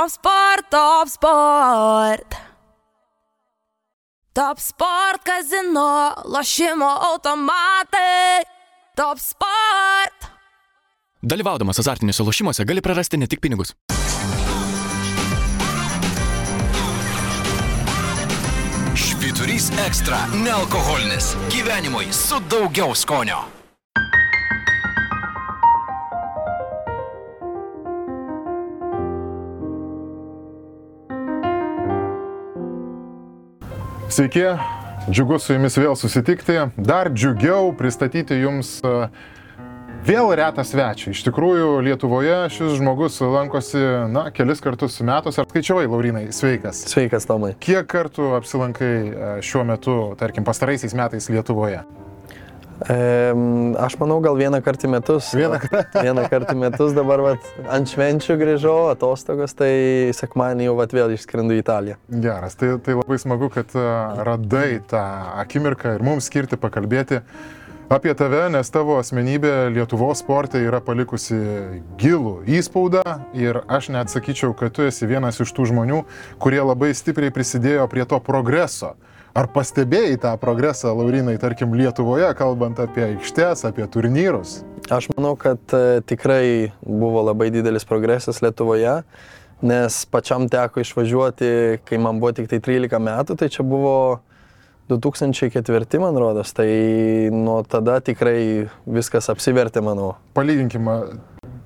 Top sport, top sport. Top sport kazino, lošimo automatai. Top sport. Dalyvaudamas azartiniuose lošimuose gali prarasti ne tik pinigus. Švyturys ekstra - nealkoholinis. Gyvenimui su daugiau skonio. Sveiki, džiugu su jumis vėl susitikti. Dar džiugiau pristatyti jums e, vėl retą svečią. Iš tikrųjų, Lietuvoje šis žmogus lankosi, na, kelis kartus metus. Ar skaičiavai, Laurinai, sveikas? Sveikas, Tomai. Kiek kartų apsilankai e, šiuo metu, tarkim, pastaraisiais metais Lietuvoje? Aš manau, gal vieną kartą į metus. Vieną kartą. vieną kartą į metus, dabar vat, ant švenčių grįžau, atostogos, tai sekmanį jau vat, vėl išskrendu į Italiją. Geras, tai, tai labai smagu, kad e, radai tą akimirką ir mums skirti pakalbėti apie tave, nes tavo asmenybė Lietuvos sporte yra palikusi gilų įspaudą ir aš net sakyčiau, kad tu esi vienas iš tų žmonių, kurie labai stipriai prisidėjo prie to progreso. Ar pastebėjai tą progresą, Laurinai, tarkim, Lietuvoje, kalbant apie aikštės, apie turnyrus? Aš manau, kad e, tikrai buvo labai didelis progresas Lietuvoje, nes pačiam teko išvažiuoti, kai man buvo tik tai 13 metų, tai čia buvo 2004, man rodos, tai nuo tada tikrai viskas apsivertė, manau. Palyginkime,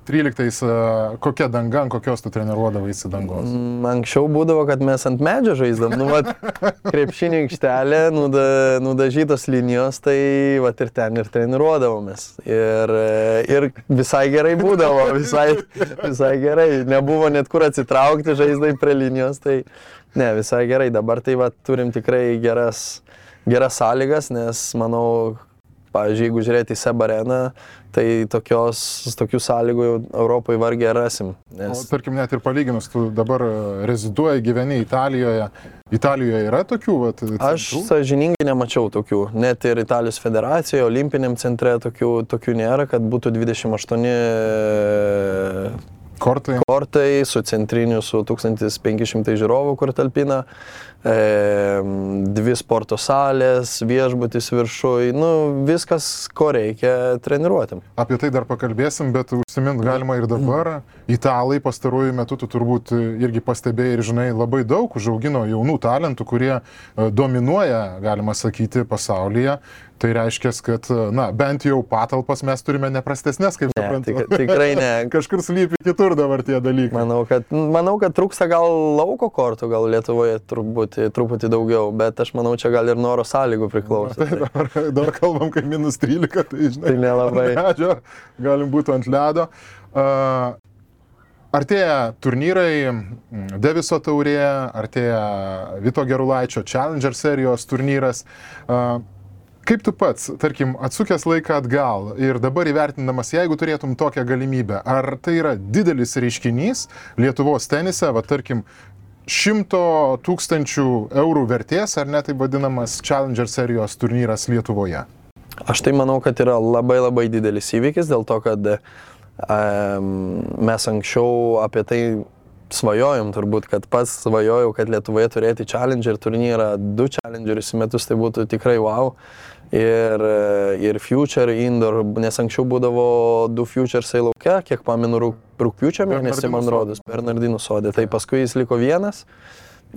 13 kokia danga, ant kokios tu treniruodavaisi dangos? Mm, Anksčiau būdavo, kad mes ant medžio žaisdavom, nu, vat, krepšinio aikštelė, nuda, nudažytos linijos, tai vat, ir ten ir treniruodavomės. Ir, ir visai gerai būdavo, visai, visai gerai. Nebuvo net kur atsitraukti, žaisdai prie linijos, tai ne, visai gerai. Dabar tai vat, turim tikrai geras, geras sąlygas, nes manau, pavyzdžiui, jeigu žiūrėti į Sebareną, tai tokios, tokių sąlygų Europoje vargiai rasim. Nes... O, tarkim, net ir palyginus, tu dabar reziduoji, gyveni Italijoje. Italijoje yra tokių? Vat, Aš sąžiningai nemačiau tokių. Net ir Italijos federacijoje, olimpiniam centre tokių, tokių nėra, kad būtų 28 Kortai. Kortai su centriniu, su 1500 žiūrovų, kur talpina, e, dvi sporto salės, viešbutis viršui, nu, viskas, ko reikia treniruotėm. Apie tai dar pakalbėsim, bet užsimint galima ir dabar. Italai pastaruoju metu tu turbūt irgi pastebėjai ir žinai, labai daug užaugino jaunų talentų, kurie e, dominuoja, galima sakyti, pasaulyje. Tai reiškia, kad, na, bent jau patalpas mes turime neprastesnės, kaip suprantu. Tik, tikrai ne. Kažkur slypi kitur dabar tie dalykai. Manau kad, manau, kad trūksta gal lauko kortų, gal Lietuvoje turbūt truputį daugiau, bet aš manau, čia gal ir noro sąlygų priklauso. Tai dabar, dabar kalbam, kai minus 13, tai žinai. Tai nelabai. Medžio, galim būti ant ledo. Uh, Artėja turnyrai, Deviso taurė, artėja Vito Gerulaičio Challenger serijos turnyras. Uh, Kaip tu pats, tarkim, atsukęs laiką atgal ir dabar įvertindamas, jeigu turėtum tokią galimybę, ar tai yra didelis reiškinys Lietuvos tenise, va tarkim, šimto tūkstančių eurų vertės, ar net tai vadinamas Challenger serijos turnyras Lietuvoje? Aš tai manau, kad yra labai labai didelis įvykis dėl to, kad um, mes anksčiau apie tai svajojom turbūt, kad pats svajojau, kad Lietuvoje turėti Challenger turnyrą, du Challengerius į metus, tai būtų tikrai wow. Ir, ir Future Indoor, nes anksčiau būdavo du Futuresai laukia, kiek pamenu, rūpiučio mėnesį, man rodos, Bernardinų sodė. Tai paskui jis liko vienas.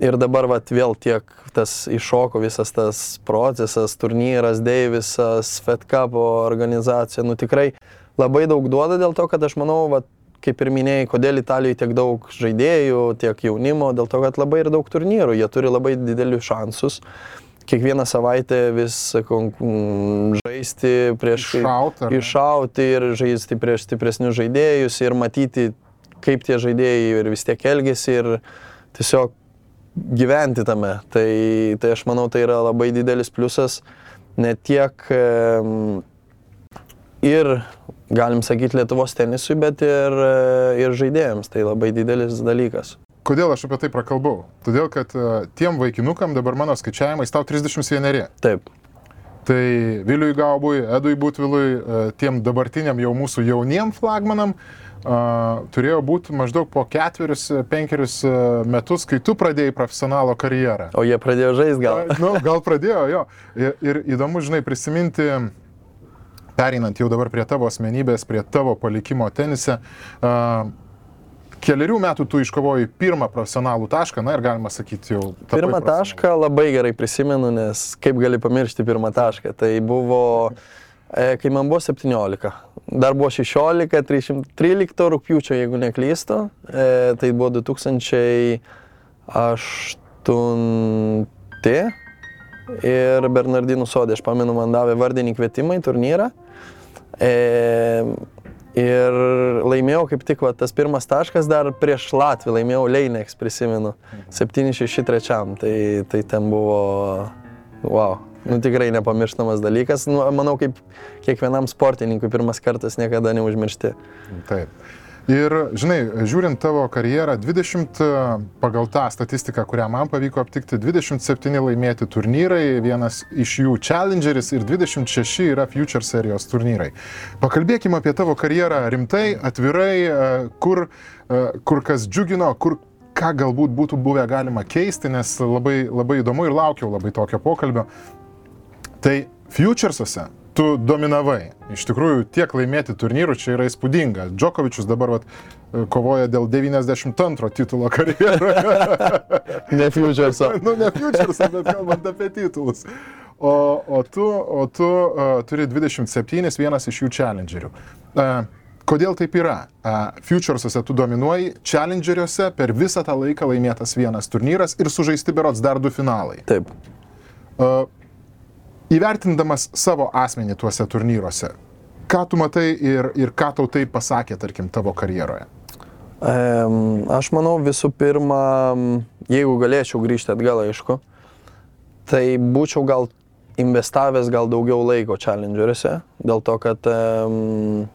Ir dabar vat, vėl tiek tas iššoko visas tas procesas, turnyras, Deivisas, Fed Cup organizacija, nu tikrai labai daug duoda dėl to, kad aš manau, vat, kaip ir minėjai, kodėl Italijoje tiek daug žaidėjų, tiek jaunimo, dėl to, kad labai ir daug turnyrų, jie turi labai didelius šansus. Kiekvieną savaitę vis žaisti prieš Iššauti, iššauti ir žaisti prieš stipresnius žaidėjus ir matyti, kaip tie žaidėjai ir vis tiek elgesi ir tiesiog gyventi tame. Tai, tai aš manau, tai yra labai didelis pliusas ne tiek ir galim sakyti, Lietuvos tenisui, bet ir, ir žaidėjams. Tai labai didelis dalykas. Kodėl aš apie tai prakalbau? Todėl, kad e, tiem vaikinukam dabar mano skaičiavimais tau 31. Taip. Tai Viliui Gaubui, Edui Butvilui, e, tiem dabartiniam jau mūsų jauniem flagmanam uh, turėjo būti maždaug po ketverius, penkerius metus, kai tu pradėjai profesionalo karjerą. O jie pradėjo žaisti gal. nu, gal pradėjo, jo. Ir, ir įdomu, žinai, prisiminti, pereinant jau dabar prie tavo asmenybės, prie tavo palikimo tenise. Uh, Keliarių metų tu iškovojai pirmą profesionalų tašką, na ir galima sakyti jau. Pirmą tašką labai gerai prisimenu, nes kaip gali pamiršti pirmą tašką. Tai buvo, e, kai man buvo 17. Dar buvo 16, 313 rūpiučio, jeigu neklystu. E, tai buvo 2008. Ir Bernardinų sodė, aš pamenu, man davė vardinį kvietimą į turnyrą. E, ir laimėjau kaip tik va, tas pirmas taškas dar prieš Latvį, laimėjau Leineks, prisimenu, 7-6-3. Tai, tai ten buvo, wow, nu tikrai nepamirštamas dalykas. Nu, manau, kaip kiekvienam sportininkui pirmas kartas niekada neužmiršti. Taip. Ir, žinai, žiūrint tavo karjerą, 20 pagal tą statistiką, kurią man pavyko aptikti, 27 laimėti turnyrai, vienas iš jų Challengeris ir 26 yra Future serijos turnyrai. Pakalbėkime apie tavo karjerą rimtai, atvirai, e, kur, e, kur kas džiugino, kur ką galbūt būtų buvę galima keisti, nes labai, labai įdomu ir laukiau labai tokio pokalbio. Tai Futuresuose tu dominavai. Iš tikrųjų, tiek laimėti turnyrų čia yra įspūdinga. Džokovičius dabar vat, kovoja dėl 92 titulo karjeroje. Ne Future'o. nu, ne Future'o, bet kalbant apie titulus. O, o tu, o tu uh, turi 27, vienas iš jų challengerių. Uh, Kodėl taip yra? Future'uose tu dominuoji, challengeriuose per visą tą laiką laimėtas vienas turnyras ir sužaisti berots dar du finalai. Taip. Uh, įvertindamas savo asmenį tuose turnyruose, ką tu matai ir, ir ką tau tai pasakė, tarkim, tavo karjeroje? Em, Aš manau visų pirma, jeigu galėčiau grįžti atgal, aišku, tai būčiau gal investavęs gal daugiau laiko challengeriuose, dėl to, kad em,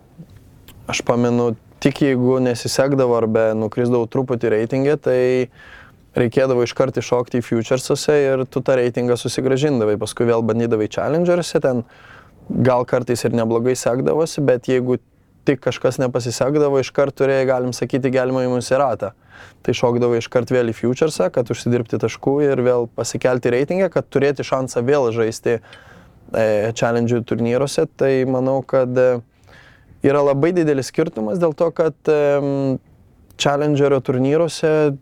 aš pamenu, tik jeigu nesisekdavo arba nukrisdavau truputį reitingę, tai reikėdavo iškart iššokti į futuresuose ir tu tą reitingą susigražindavai, paskui vėl bandydavai challengeriuose, ten gal kartais ir neblogai sekdavosi, bet jeigu tik kažkas nepasisekdavo, iškart turėjai, galim sakyti, gelmą į mūsų ratą. Tai šokdavai iškart vėl į futuresą, kad užsidirbti taškų ir vėl pasikelti reitingą, kad turėti šansą vėl žaisti e, challenge turnyruose. Tai manau, kad e, yra labai didelis skirtumas dėl to, kad e, challengerio turnyruose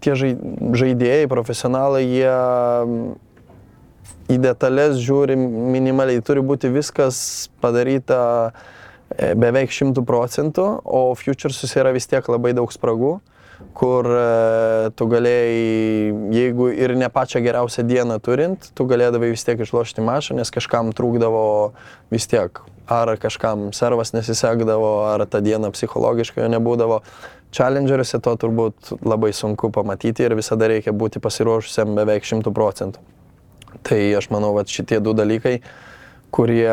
tie žai- žaidėjai, profesionalai, jie mm, į detalės žiūri minimaliai, turi būti viskas padaryta e, beveik šimtų procentų, o futuresus yra vis tiek labai daug spragų, kur e, tu galėjai, jeigu ir ne pačią geriausią dieną turint, tu galėdavai vis tiek išlošti mačą, nes kažkam trūkdavo vis tiek, ar kažkam servas nesisekdavo, ar tą dieną psichologiškai jo nebūdavo. Challengeriuose to turbūt labai sunku pamatyti ir visada reikia būti pasiruošusiam beveik šimtų procentų. Tai aš manau, kad šitie du dalykai, kurie,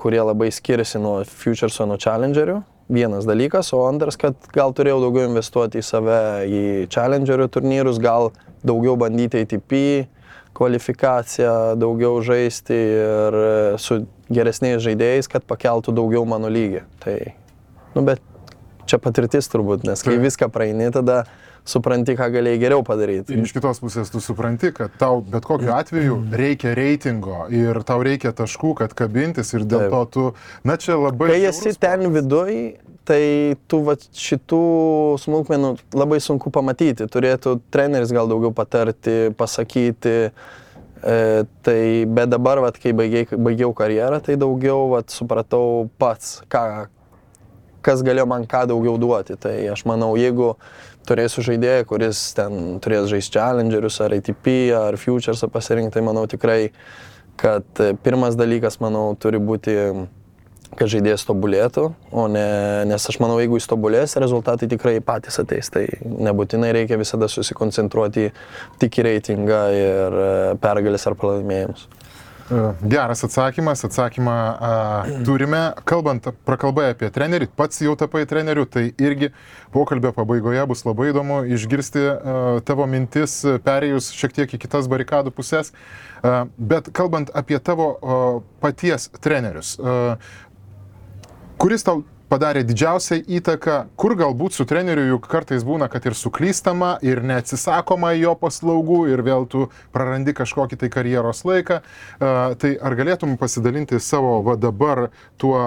kurie labai skiriasi nuo Futureso, nuo Challengerių. Vienas dalykas, o antras, kad gal turėjau daugiau investuoti į save, į Challengerių turnyrus, gal daugiau bandyti ATP kvalifikaciją, daugiau žaisti ir su geresniais žaidėjais, kad pakeltų daugiau mano lygį. Tai, nu, bet čia patirtis turbūt, nes kai Taip. viską praeini, tada supranti, ką galėjai geriau padaryti. Ir iš kitos pusės tu supranti, kad tau bet kokiu atveju reikia reitingo ir tau reikia taškų, kad kabintis ir dėl Taip. to tu, na čia labai... Kai esi ten viduj, tai tu va, šitų smulkmenų labai sunku pamatyti. Turėtų treneris gal daugiau patarti, pasakyti. E, tai bet dabar, vat, kai baigiai, baigiau karjerą, tai daugiau vat, supratau pats, ką, kas galėjo man ką daugiau duoti. Tai aš manau, jeigu turėsiu žaidėją, kuris ten turės žaisti challengerius ar ATP ar futuresą pasirinkti, tai manau tikrai, kad e, pirmas dalykas, manau, turi būti kad žaidėjas tobulėtų, o ne, nes aš manau, jeigu jis tobulės, rezultatai tikrai patys ateis. Tai nebūtinai reikia visada susikoncentruoti tik į reitingą ir e, pergalės ar pralaimėjimus. Geras atsakymas, atsakymą a, turime. Kalbant, prakalbai apie trenerį, pats jau tapai treneriu, tai irgi pokalbio pabaigoje bus labai įdomu išgirsti a, tavo mintis, perėjus šiek tiek į kitas barikadų pusės. A, bet kalbant apie tavo a, paties trenerius, a, kuris tau padarė didžiausią įtaką, kur galbūt su treneriu juk kartais būna, kad ir suklystama, ir neatsisakoma jo paslaugų, ir vėl tu prarandi kažkokį tai karjeros laiką. Tai ar galėtum pasidalinti savo va dabar tuo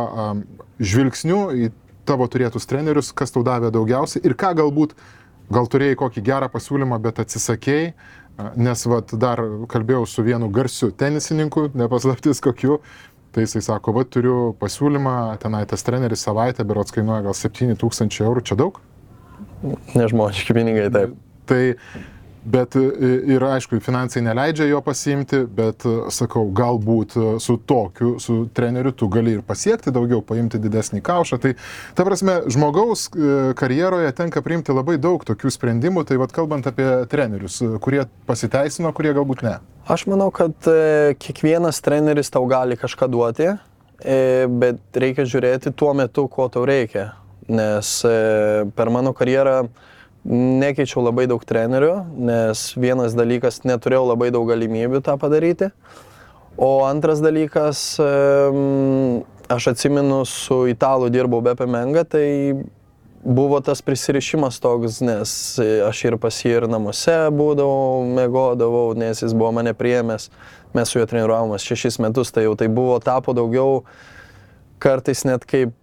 žvilgsniu į tavo turėtus trenerius, kas tau davė daugiausiai ir ką galbūt, gal turėjai kokį gerą pasiūlymą, bet atsisakėjai, nes vat, dar kalbėjau su vienu garsiu tenisininku, nepaslaptis kokiu, Tai jisai sako, va turiu pasiūlymą, tenai tas treneris savaitę, berots kainuoja gal 7000 eurų, čia daug? Nežmoniški pinigai, taip. Tai, bet e, ir aišku, finansai neleidžia jo pasiimti, bet e, sakau, galbūt e, su tokiu, su treneriu tu gali ir pasiekti daugiau, paimti didesnį kaušą. Tai, ta prasme, žmogaus karjeroje tenka priimti labai daug tokių sprendimų, tai vad kalbant apie trenerius, kurie pasiteisino, kurie galbūt ne. Aš manau, kad e, kiekvienas treneris tau gali kažką duoti, e, bet reikia žiūrėti tuo metu, ko tau reikia. Nes e, per mano karjerą nekeičiau labai daug trenerių, nes vienas dalykas neturėjau labai daug galimybių tą padaryti. O antras dalykas, aš atsimenu, su italų dirbau Bepe Menga, tai buvo tas prisirišimas toks, nes aš ir pas jį ir namuose būdavau, mėgodavau, nes jis buvo mane priėmęs, mes su juo treniruojamės šešis metus, tai jau tai buvo tapo daugiau kartais net kaip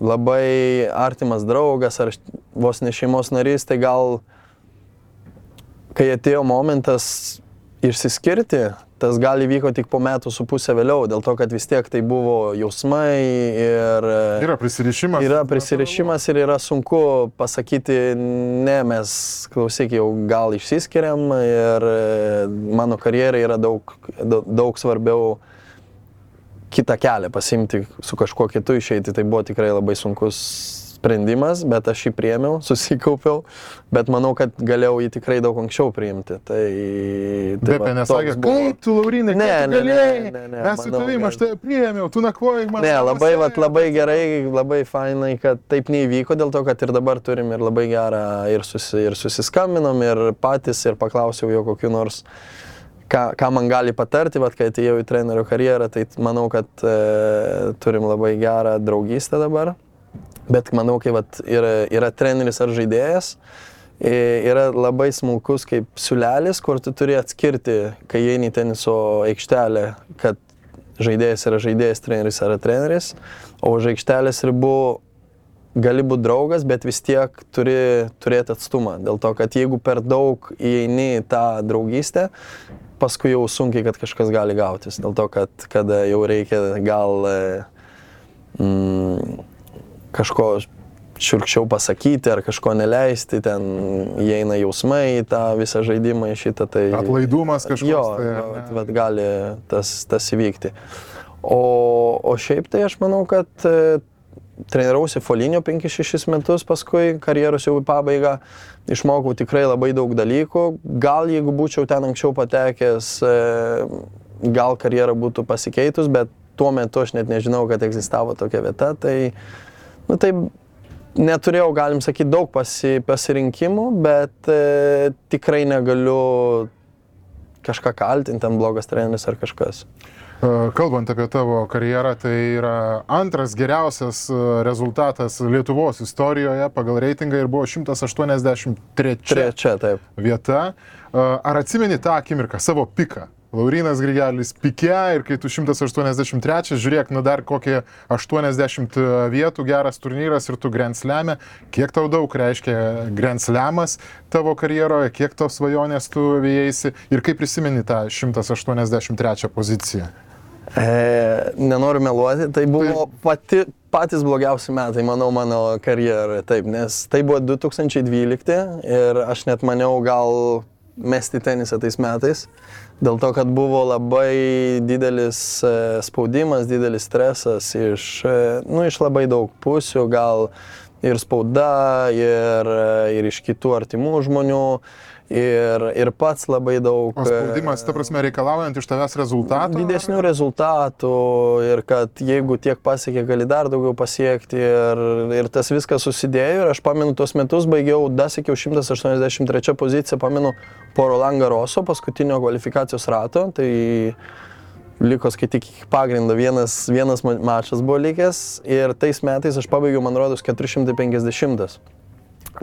labai artimas draugas ar vos ne šeimos narys, tai gal kai atėjo momentas išsiskirti, tas gali vyko tik po metų su pusę vėliau, dėl to, kad vis tiek tai buvo jausmai ir... Yra prisirišimas. Yra prisirišimas ir yra sunku pasakyti, ne, mes klausyk jau gal išsiskiriam ir mano karjerai yra daug, daug svarbiau kitą kelią pasimti, su kažkuo kitu išeiti, tai buvo tikrai labai sunkus sprendimas, bet aš jį priemiau, susikaupiau, bet manau, kad galėjau jį tikrai daug anksčiau priimti. Tai, tai Bepė nesakė, kaip tu, Laurinai, ne, tu ne, ne, ne, ne, mes su tavim, aš tai priemiau, tu nakvojai man. Ne, labai, vat, labai gerai, labai fainai, kad taip neįvyko, dėl to, kad ir dabar turim ir labai gerą ir, susi, ir susiskambinom, ir patys, ir paklausiau jo kokiu nors ką, ką man gali patarti, vat, kai atėjau į trenerio karjerą, tai manau, kad e, turim labai gerą draugystę dabar. Bet manau, kai vat, yra, yra treneris ar žaidėjas, yra labai smulkus kaip siulelis, kur tu turi atskirti, kai eini teniso aikštelę, kad žaidėjas yra žaidėjas, treneris yra treneris, o už aikštelės ribų gali būti draugas, bet vis tiek turi turėti atstumą. Dėl to, kad jeigu per daug įeini į tą draugystę, paskui jau sunkiai, kad kažkas gali gautis. Dėl to, kad kada jau reikia gal mm, kažko šiurkščiau pasakyti ar kažko neleisti, ten įeina jausmai į tą visą žaidimą į šitą. Tai, Atlaidumas kažkoks. Jo, tai, vat, vat gali tas, tas įvykti. O, o šiaip tai aš manau, kad e, trenirausi Folinio 5-6 metus, paskui karjeros jau į pabaigą, išmokau tikrai labai daug dalykų. Gal jeigu būčiau ten anksčiau patekęs, e, gal karjera būtų pasikeitus, bet tuo metu aš net nežinau, kad egzistavo tokia vieta. Tai, nu, tai neturėjau, galim sakyti, daug pasi, pasirinkimų, bet e, tikrai negaliu kažką kaltinti, ten blogas treneris ar kažkas. E, kalbant apie tavo karjerą, tai yra antras geriausias e, rezultatas Lietuvos istorijoje pagal reitingą ir buvo 183 Trečia, taip. vieta. E, ar atsimeni tą akimirką, savo piką? Laurinas Grigelis pikė ir kai tu 183, žiūrėk, nu dar kokie 80 vietų, geras turnyras ir tu Grand Slam'e, kiek tau daug reiškia Grand Slam'as tavo karjeroje, kiek tos svajonės tu vėjai ir kaip prisimeni tą 183 poziciją? E, nenoriu meluoti, tai buvo pati, patys blogiausi metai, manau, mano karjeroje, taip, nes tai buvo 2012 ir aš net maniau gal mesti tenisą tais metais, dėl to, kad buvo labai didelis e, spaudimas, didelis stresas iš, e, nu, iš labai daug pusių, gal ir spauda, ir, e, ir iš kitų artimų žmonių. Ir, ir pats labai daug... O spaudimas, ta prasme, reikalaujant iš tavęs rezultatų? Didesnių rezultatų ir kad jeigu tiek pasiekė, gali dar daugiau pasiekti ir, ir tas viskas susidėjo ir aš pamenu tuos metus, baigiau, dasiekiau 183 poziciją, pamenu po Roland Garoso paskutinio kvalifikacijos rato, tai liko skaityti iki pagrindo, vienas, vienas ma- mačas buvo likęs ir tais metais aš pabaigiau, man rodos, 450.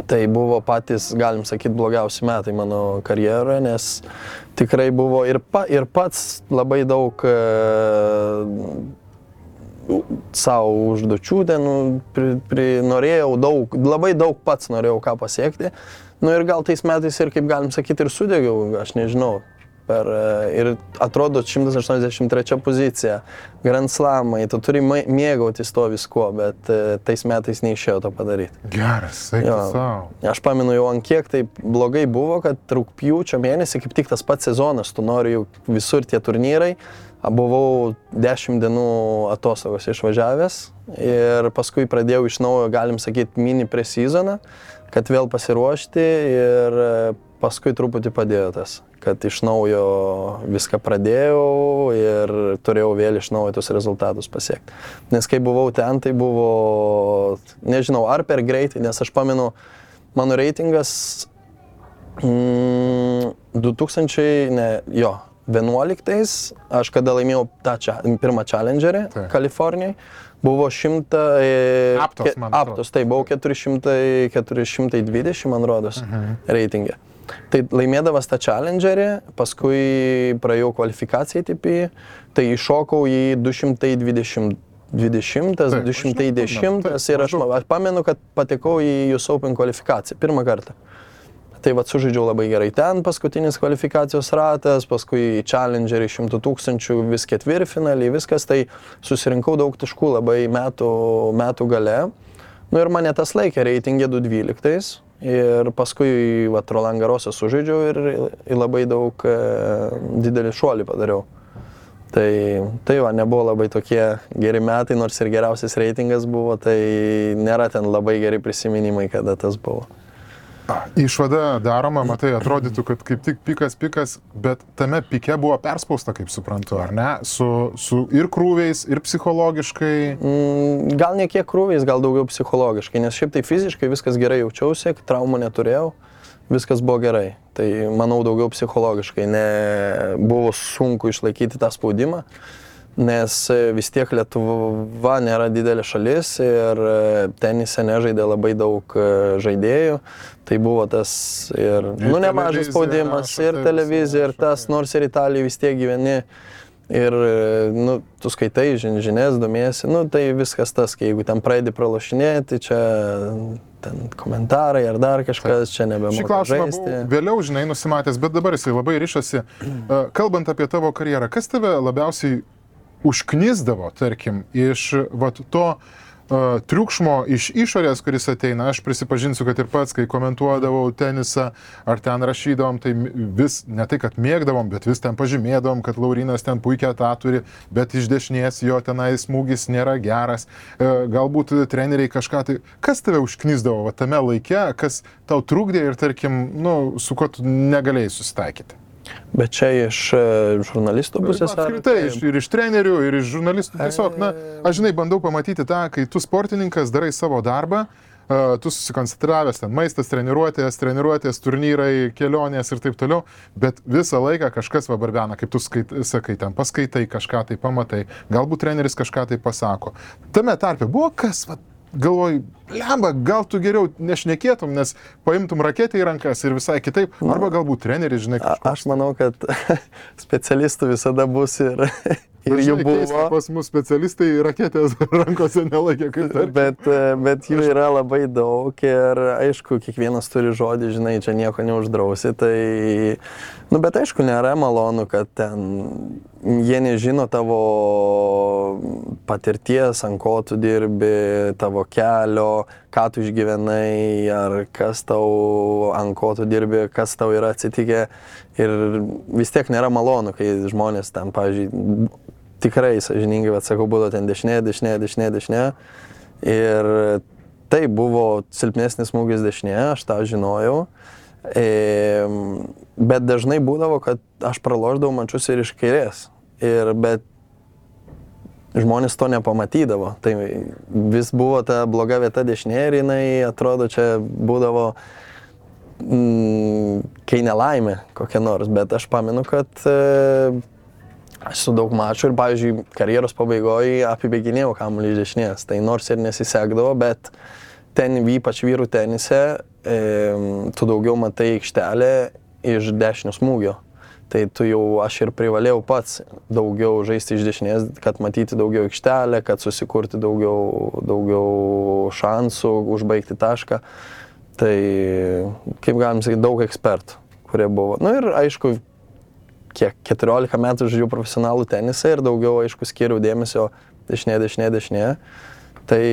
Tai buvo patys, galim sakyti, blogiausi metai mano karjeroje, nes tikrai buvo ir, pa, ir pats labai daug e, savo užduočių, ten pri, pri, norėjau daug, labai daug pats norėjau ką pasiekti. Nu ir gal tais metais ir, kaip galim sakyti, ir sudegiau, aš nežinau. Per, e, ir atrodo 183 pozicija, Grand Slamai, tu turi mėgautis to viskuo, bet e, tais metais neišėjo to padaryti. Geras, eik Jo. savo. Aš pamenu jau ant kiek taip blogai buvo, kad rūpjūčio mėnesį, kaip tik tas pats sezonas, tu nori jau visur tie turnyrai, buvau 10 dienų atostogos išvažiavęs ir paskui pradėjau iš naujo, galim sakyti, mini presezoną, kad vėl pasiruošti ir e, paskui truputį padėjo tas, kad iš naujo viską pradėjau ir turėjau vėl iš naujo tos rezultatus pasiekti. Nes kai buvau ten, tai buvo, nežinau, ar per greitai, nes aš pamenu, mano reitingas mm, 2000, ne, jo, 11, aš kada laimėjau tą čia, pirmą challengerį Taip. Kalifornijai, buvo 100... e, Aptos, ke-. Aptos, tai buvo 400, 420, man rodos, Mhm. reitingė. Tai laimėdavas tą challengerį, paskui praėjau kvalifikaciją į TPI, tai iššokau į 220. 20, Taip, 210 taip, ir aš, aš pamenu, kad patekau į US Open kvalifikaciją pirmą kartą. Tai vad sužaidžiau labai gerai ten, paskutinis kvalifikacijos ratas, paskui į Challengerį 100 tūkstančių, vis ketvirtfinalį, viskas, tai susirinkau daug taškų labai metų, metų gale. Nu ir mane tas laikė reitingė 212 ir paskui vat, Roland Garosą sužaidžiau ir, ir labai daug e, didelį šuolį padariau. Tai, tai va, nebuvo labai tokie geri metai, nors ir geriausias reitingas buvo, tai nėra ten labai geri prisiminimai, kada tas buvo. Išvada daroma, matai, atrodytų, kad kaip tik pikas, pikas, bet tame pike buvo perspausta, kaip suprantu, ar ne? Su, su ir krūviais, ir psichologiškai. Mm, Gal ne kiek krūviais, gal daugiau psichologiškai, nes šiaip tai fiziškai viskas gerai jaučiausi, traumų neturėjau, viskas buvo gerai. Tai manau daugiau psichologiškai, ne buvo sunku išlaikyti tą spaudimą, nes e, vis tiek Lietuva nėra didelė šalis ir e, tenise nežaidė labai daug e, žaidėjų. Tai buvo tas ir, nu, nemažas spaudimas, ir taip, televizija, ir tas, taip. nors ir Italijoje vis tiek gyveni. Ir, nu, tu skaitai žin- žinias, domiesi, nu, tai viskas tas, kai jeigu ten pradedi pralašinėti, čia ten komentarai ar dar kažkas, čia Šį nebemoka klausimą žaisti. vėliau, žinai, nusimatęs, bet dabar jisai labai ryšasi. Kalbant apie tavo karjerą, kas tave labiausiai užknisdavo, tarkim, iš vat, to uh, triukšmo iš išorės, kuris ateina. Aš prisipažinsiu, kad ir pats, kai komentuodavau tenisą ar ten rašydavom, tai vis ne tai, kad mėgdavom, bet vis ten pažymėdavom, kad Laurinas ten puikia tą turi, bet iš dešinės jo tenai smūgis nėra geras. Uh, galbūt treneriai kažką tai. Kas tave užknisdavo va, tame laike, kas tau trukdė ir, tarkim, nu, su kuo tu negalėjai susitaikyti? Bet čia iš e, žurnalistų pusės. ar- Apskritai, iš, ir iš trenerių, ir iš žurnalistų. Tiesiog, na, aš žinai, bandau pamatyti tą, kai tu sportininkas darai savo darbą, uh, tu susikoncentravęs ten maistas, treniruotės, treniruotės, turnyrai, kelionės ir taip toliau, bet visą laiką kažkas va barbena, kaip tu skait, sakai, ten paskaitai kažką tai pamatai, galbūt treneris kažką tai pasako. Tame tarpe buvo kas, va, galvoj, lemba, gal tu geriau nešnekėtum, nes paimtum raketę į rankas ir visai kitaip, arba galbūt treneris, žinai, kažką. Aš manau, kad specialistų visada bus ir, ir jų buvo. Pas mus specialistai raketės rankose nelaikė kaip tarp. Bet, bet jų yra labai daug ir aišku, kiekvienas turi žodį, žinai, čia nieko neuždrausi. Tai, nu, bet aišku, nėra malonu, kad ten jie nežino tavo patirties, ant ko tu dirbi, tavo kelio, ką tu išgyvenai, ar kas tau, ant ko tu dirbi, kas tau yra atsitikę. Ir vis tiek nėra malonu, kai žmonės ten, pavyzdžiui, tikrai sąžiningai, bet sakau, būtų ten dešinė, dešinė, dešinė, dešinė. Ir tai buvo silpnesnis smūgis dešinė, aš tą žinojau. Bet dažnai būdavo, kad aš praloždavau mačius ir iš kairės. Ir bet žmonės to nepamatydavo. Tai vis buvo ta bloga vieta dešinė ir jinai atrodo čia būdavo, mm, kai nelaimė kokia nors. Bet aš pamenu, kad e, aš su daug mačių ir, pavyzdžiui, karjeros pabaigoje apibėginėjau kamuolį iš dešinės. Tai nors ir nesisekdavo, bet ten ypač vyrų tenise e, tu daugiau matai aikštelę iš dešinio smūgio. Tai tu jau aš ir privalėjau pats daugiau žaisti iš dešinės, kad matyti daugiau aikštelę, kad susikurti daugiau, daugiau šansų, užbaigti tašką. Tai, kaip galim sakyti, daug ekspertų, kurie buvo. Na nu ir aišku, kiek 14 metų žaidžiu profesionalų tenisą ir daugiau, aišku, skiriau dėmesio dešinė, dešinė, dešinė. Tai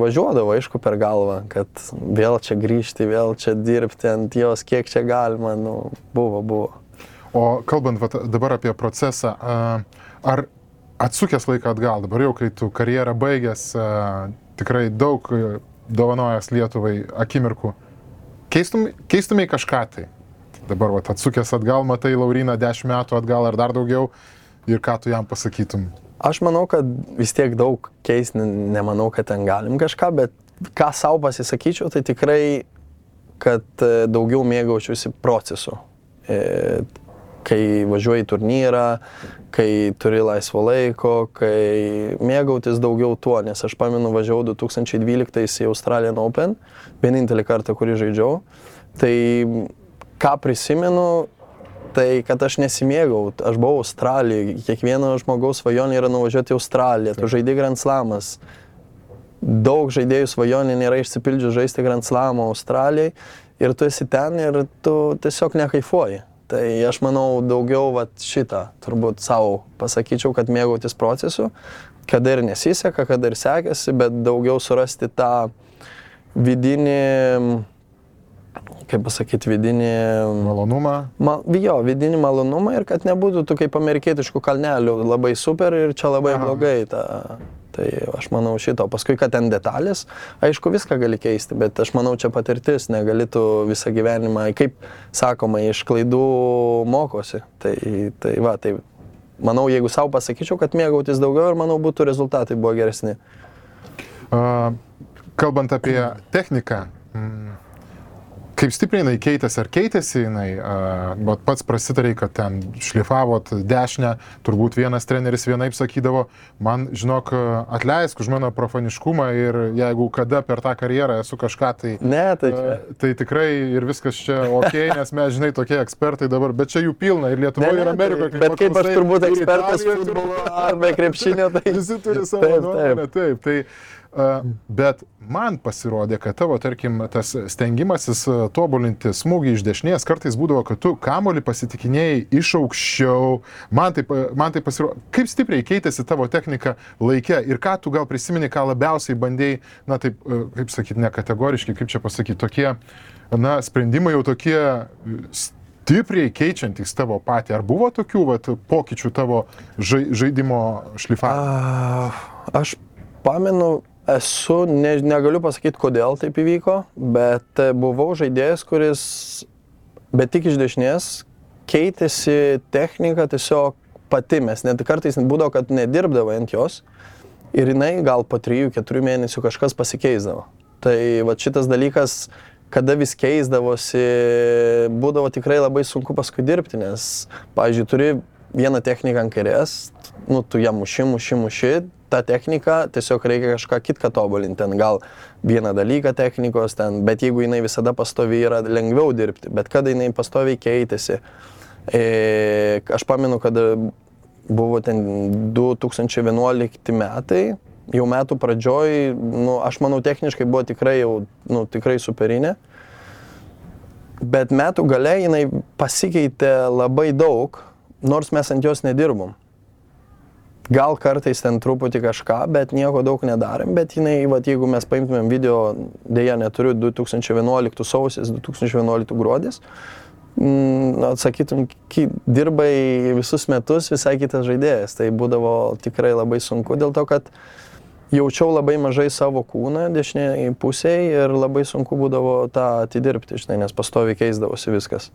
važiuodavo, aišku, per galvą, kad vėl čia grįžti, vėl čia dirbti ant jos, kiek čia galima, nu, buvo, buvo. O kalbant vat, dabar apie procesą, ar atsukęs laiką atgal, dabar jau kai tu karjerą baigęs, tikrai daug dovanojęs Lietuvai akimirkų, keistum, keistumai kažką tai? Dabar vat, atsukęs atgal, matai Lauriną 10 metų atgal ar dar daugiau ir ką tu jam pasakytum? Aš manau, kad vis tiek daug keisti, nemanau, kad ten galim kažką, bet ką savo pasisakyčiau, tai tikrai, kad e, daugiau mėgaučiausi procesu. E, kai važiuoji turnyrą, kai turi laisvo laiko, kai mėgautis daugiau tuo, nes aš pamenu važiavau 2012 į Australian Open, vienintelį kartą, kurį žaidžiau. Tai ką prisimenu, tai kad aš nesimėgau, aš buvau Australijoje, kiekvieno žmogaus svajonė yra nuvažiuoti į Australiją, tu žaidži Grand Slamas. Daug žaidėjų svajonė nėra išsipildžius žaisti Grand Slamą Australijai ir tu esi ten ir tu tiesiog nekaifuoji. Tai aš manau daugiau vat, šitą turbūt savo pasakyčiau, kad mėgautis procesu, kada ir nesiseka, kada ir sekėsi, bet daugiau surasti tą vidinį, kaip pasakyti, vidinį... Malonumą. Ma, jo, vidinį malonumą ir kad nebūtų tų kaip amerikietiškų kalnelių labai super ir čia labai Aha. blogai. Ta, Tai aš manau šito. Paskui, kad ten detalės, aišku, viską gali keisti, bet aš manau čia patirtis, negalėtų visą gyvenimą, kaip sakoma, iš klaidų mokosi. Tai, tai va, tai manau, jeigu savo pasakyčiau, kad mėgautis daugiau ir manau būtų rezultatai buvo geresni. Uh, kalbant apie techniką, mm, kaip stipriai jinai keitėsi, ar keitėsi jinai, uh, pats prasitarė, kad ten šlifavot dešinę, turbūt vienas treneris vienaip sakydavo, man, žinok, atleisk už mano profaniškumą ir jeigu kada per tą karjerą esu kažką tai... Ne, tai. Uh, tai tikrai ir viskas čia ok, nes mes, žinai, tokie ekspertai dabar, bet čia jų pilna ir Lietuvoje, ir Amerikoje. Bet kaip aš turbūt ekspertas futbolo ar be krepšinio, tai... Visi turi savo nuomonę, taip. taip. Tai, Bet man pasirodė, kad tavo, tarkim, tas stengimasis tobulinti smūgį iš dešinės kartais būdavo, kad tu kamolį pasitikinėjai iš aukščiau. Man tai, man tai pasirodė, kaip stipriai keitėsi tavo technika laikė ir ką tu gal prisimeni, ką labiausiai bandėjai, na taip, kaip sakyti, ne kategoriškai, kaip čia pasakyti, tokie, na, sprendimai jau tokie stipriai keičiantys tavo patį. Ar buvo tokių vat, pokyčių tavo žaidimo šlifavimo? Aš pamenu, esu, ne, negaliu pasakyti, kodėl taip įvyko, bet e, buvau žaidėjas, kuris, bet tik iš dešinės, keitėsi technika tiesiog pati, mes net kartais būdavo, kad nedirbdavo ant jos ir jinai gal po 3-4 mėnesių kažkas pasikeisdavo. Tai va šitas dalykas, kada vis keisdavosi, būdavo tikrai labai sunku paskui dirbti, nes, pavyzdžiui, turi vieną techniką ant kairės, nu, tu ją muši, muši, muši, ta technika, tiesiog reikia kažką kitką tobulinti, ten gal vieną dalyką technikos, ten, bet jeigu jinai visada pastovi yra lengviau dirbti, bet kada jinai pastoviai keitėsi. E, aš pamenu, kad buvo ten 2011 metai, jau metų pradžioj, nu, aš manau, techniškai buvo tikrai jau, nu, tikrai superinė. Bet metų gale jinai pasikeitė labai daug, nors mes ant jos nedirbom. Gal kartais ten truputį kažką, bet nieko daug nedarėm, bet jinai, vat, jeigu mes paimtumėm video, dėja neturiu 2011 sausis, 2011 gruodis, mm, atsakytum, dirbai visus metus visai kitas žaidėjas, tai būdavo tikrai labai sunku dėl to, kad jaučiau labai mažai savo kūną dešiniai pusėje ir labai sunku būdavo tą atidirbti, žinai, nes pastoviai keisdavosi viskas.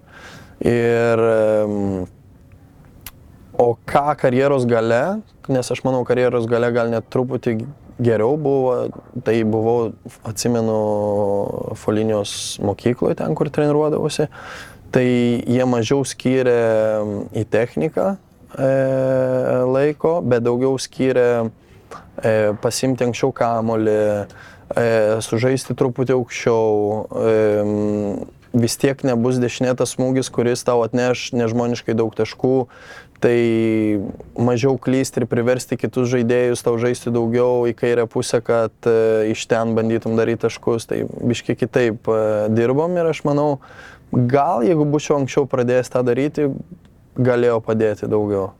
Ir em, O ką karjeros gale, nes aš manau, karjeros gale gal net truputį geriau buvo, tai buvau, atsimenu, Folinijos mokykloje, ten, kur treniruodavosi, tai jie mažiau skyrė į techniką e, laiko, bet daugiau skyrė e, pasimti anksčiau kamolį, e, sužaisti truputį aukščiau. E, vis tiek nebus dešinėtas smūgis, kuris tau atneš nežmoniškai daug taškų, tai mažiau klysti ir priversti kitus žaidėjus tau žaisti daugiau į kairę pusę, kad e, iš ten bandytum daryti taškus. Tai biški kitaip e, dirbom ir aš manau, gal jeigu būčiau anksčiau pradėjęs tą daryti, galėjo padėti daugiau.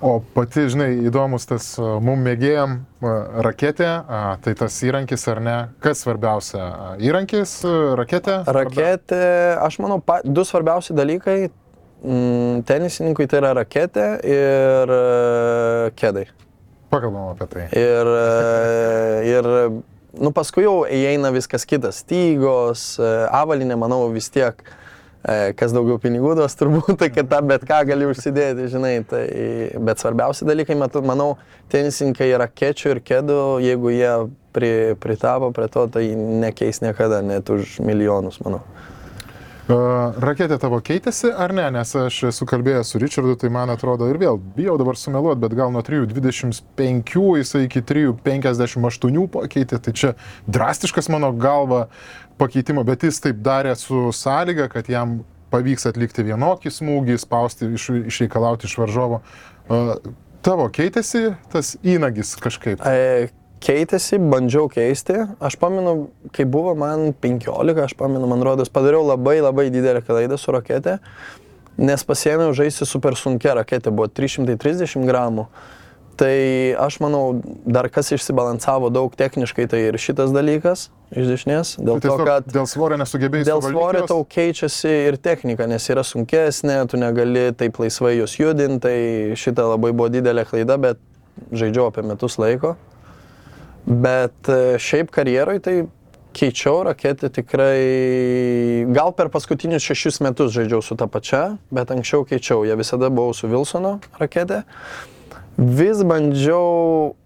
O pati, žinai, įdomus tas a, mum mėgėjam a, raketė, tai tas įrankis ar ne? Kas svarbiausia? Įrankis, raketė? Raketė, aš manau, pa, du svarbiausi dalykai mm, tenisininkui tai yra raketė ir e, kėdai. Pakalbam apie tai. Ir, e, ir nu, paskui jau įeina viskas kitas. Stygos, e, avalinė, manau, vis tiek, kas daugiau pinigų duos, turbūt, tai kad tą bet ką gali užsidėti, žinai. Tai, bet svarbiausi dalykai, matu- manau, tenisininkai yra kečių ir kėdų, jeigu jie pri, pritapo prie to, tai nekeis niekada, net už milijonus, manau. Raketė tavo keitėsi ar ne? Nes aš esu kalbėjęs su Richardu, tai man atrodo ir vėl, bijau dabar sumeluoti, bet gal nuo 3.25 jisai iki 3.58 pakeitė. Tai čia drastiškas mano galva pakeitimo, bet jis taip darė su sąlyga, kad jam pavyks atlikti vienokį smūgį, spausti, iš, išreikalauti iš varžovo. Tavo keitėsi tas įnagis kažkaip. E, keitėsi, bandžiau keisti. Aš pamenu, kai buvo man 15, aš pamenu, man rodos, padariau labai labai didelę klaidą su rakete, nes pasėmiau žaisti super sunkia raketė, buvo 330 gramų. Tai aš manau, dar kas išsibalansavo daug techniškai, tai ir šitas dalykas iš dešinės. Dėl Tu to, kad dėl svorio nesugebėjai Dėl svorio tau keičiasi ir technika, nes yra sunkesnė, tu negali taip laisvai jos judinti, tai šita labai buvo didelė klaida, bet žaidžiau apie metus laiko. Bet e, šiaip karjeroj tai keičiau raketę tikrai, gal per paskutinius šešis metus žaidžiau su ta pačia, bet anksčiau keičiau, jie visada buvau su Wilsono raketė. Vis bandžiau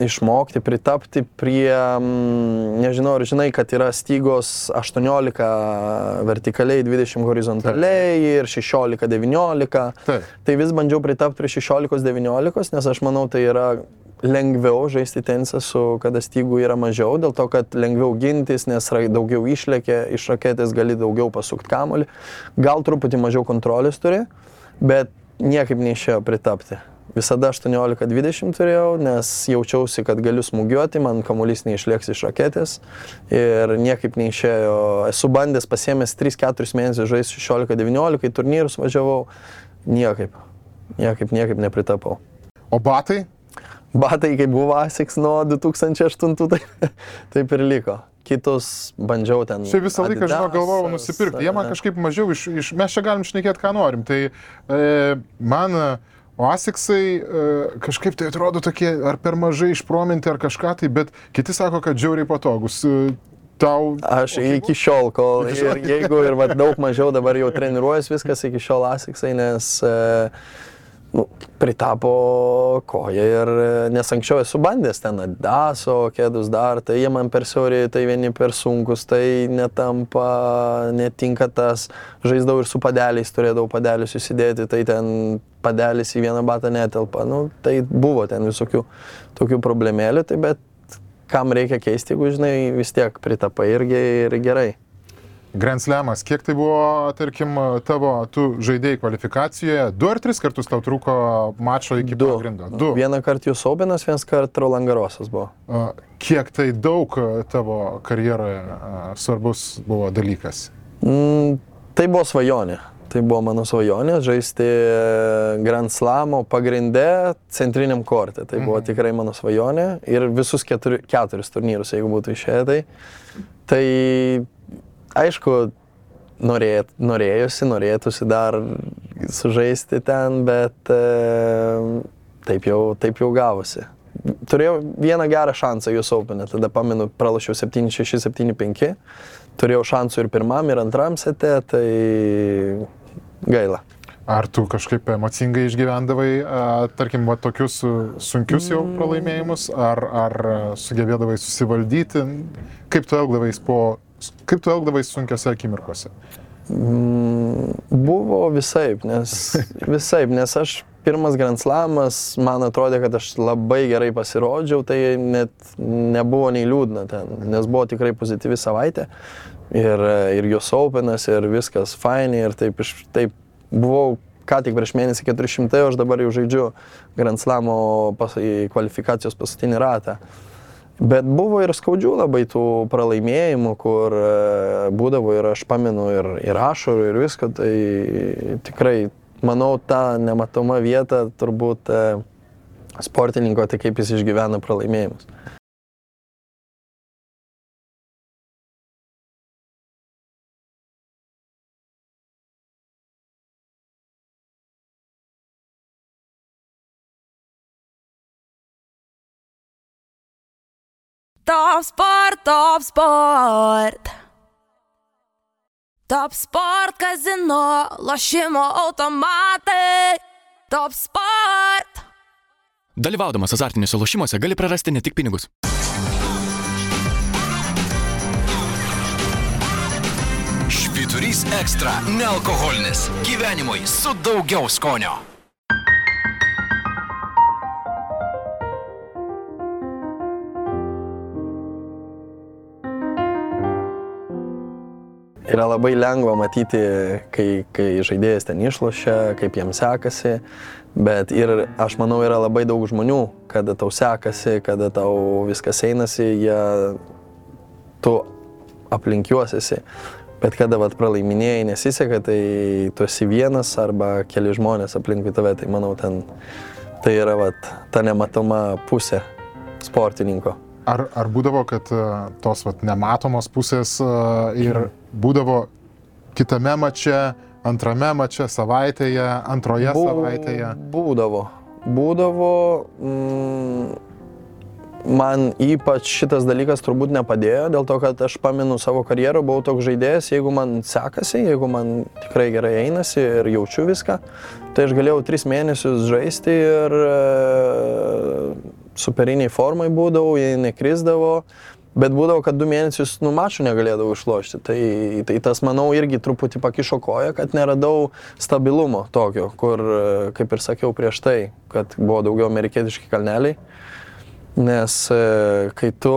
išmokti, pritapti prie, nežinau, ar žinai, kad yra stygos 18 vertikaliai, 20 horizontaliai ir 16-19. Taip. Tai vis bandžiau pritapti prie 16-19, nes aš manau, tai yra lengviau žaisti tenisą, su, kada stygų yra mažiau, dėl to, kad lengviau gintis, nes daugiau išlėkė, iš raketės gali daugiau pasukti kamolį, gal truputį mažiau kontrolės turi, bet niekaip neišėjo pritapti. Visada 18-20 turėjau, nes jaučiausi, kad galiu smūgiuoti, man kamuolys neišlėks iš raketės ir niekaip neišėjo. Esu bandęs pasiemęs 3-4 mėnesius žaisti 16-19, turnyrus važiavau, niekaip, niekaip, niekaip nepritapau. O batai? Batai, kai buvo ASICS nuo 2008, tai taip ir liko. Kitus bandžiau ten. Šiaip visą laiką, žinau, galvojau nusipirkti. Jie man kažkaip mažiau iš... iš mes čia galim šnekėti, ką norim. Tai e, man e, Oasiksai e, kažkaip tai atrodo tokie ar per mažai išprominti ar kažką tai, bet kiti sako, kad žiauriai patogus. E, Tau... Aš iki šiol, kol Iki šiol. ir jeigu ir vat, daug mažiau dabar jau treniruojas viskas iki šiol asiksai, nes e, nu, pritapo koja ir e, nes anksčiau esu bandęs ten daso, kėdus dar, tai jie man per siauri, tai vieni per sunkus, tai netampa, netinka tas, žaisdavau ir su padeliais, turėdavau padelius įsidėti, tai ten padelis į vieną batą netelpa, nu, tai buvo ten visokių tokių problemėlių, tai bet kam reikia keisti, jeigu žinai, vis tiek pritapai irgi ir gerai. Grand Slamas, kiek tai buvo, tarkim, tavo, tu žaidėjai kvalifikacijoje, du ar tris kartus tau trūko mačo iki Du. pagrindo? Du. Vieną kartą jūs Aubinas, vieną kartą Rolangarosas buvo. Kiek tai daug tavo karjeroje svarbus buvo dalykas? Mm, tai buvo svajonė. Tai buvo mano svajonė žaisti Grand Slamo pagrindė centriniam korte. Tai buvo tikrai mano svajonė ir visus keturi, keturis turnyrus, jeigu būtų išėję. Tai, tai aišku, norėt, norėjusi, norėtųsi dar sužaisti ten, bet e, taip jau, taip jau gavosi. turėjau vieną gerą šansą jūs Open'e, tada pamenu, pralašiau 7-6, 7-5, turėjau šansų ir pirmam, ir antram sete, tai gaila. Ar tu kažkaip emocingai išgyvendavai, tarkim, va, tokius su- sunkius jau pralaimėjimus, ar, ar sugebėdavai susivaldyti, kaip tu elgdavais po, kaip tu elgdavais sunkiose akimirkose? Mm, Buvo visaip, nes, visaip, nes aš pirmas Grand Slamas, man atrodė, kad aš labai gerai pasirodžiau, tai net nebuvo nei liūdna ten, nes buvo tikrai pozityvi savaitė. Ir, ir jos Openas, ir viskas fainai, ir taip, taip buvau ką tik prieš mėnesį 400, o aš dabar jau žaidžiu Grand Slamo pas, kvalifikacijos paskutinį ratą. Bet buvo ir skaudžių labai tų pralaimėjimų, kur e, būdavo ir aš pamenu ir, ir ašarų ir viską, tai tikrai, manau, ta nematoma vieta turbūt e, sportininko, tai kaip jis išgyvena pralaimėjimus. Top sport, top sport. Top sport kazino, lošimo automatai. Top sport. Dalyvaudamas azartiniuose lošimuose gali prarasti ne tik pinigus. Švyturys ekstra - nealkoholinis. Gyvenimui su daugiau skonio. Yra labai lengva matyti, kai, kai žaidėjas ten išlošia, kaip jam sekasi, bet ir aš manau yra labai daug žmonių, kada tau sekasi, kada tau viskas einasi, jie, tu aplink juos esi. Bet kada vat, pralaiminėjai nesiseka, tai tu esi vienas arba keli žmonės aplinkui tave, tai manau ten tai yra vat, ta nematoma pusė sportininko. Ar, ar būdavo, kad a, tos vat, nematomos pusės a, ir būdavo kitame mače, antrame mače, savaitėje, antroje Bu- savaitėje? Būdavo. Būdavo. Mm, man ypač šitas dalykas turbūt nepadėjo, dėl to, kad aš pamenu savo karjerą, buvau toks žaidėjas, jeigu man sekasi, jeigu man tikrai gerai einasi ir jaučiu viską, tai aš galėjau tris mėnesius žaisti ir e, superiniai formai būdavau, jie nekrisdavo. Bet būdavo, kad du mėnesius nu mačų negalėdavau išlošti. Tai, tai tas, manau, irgi truputį pakišo koją, kad neradau stabilumo tokio, kur, e, kaip ir sakiau prieš tai, kad buvo daugiau amerikietiški kalneliai. Nes e, kai tu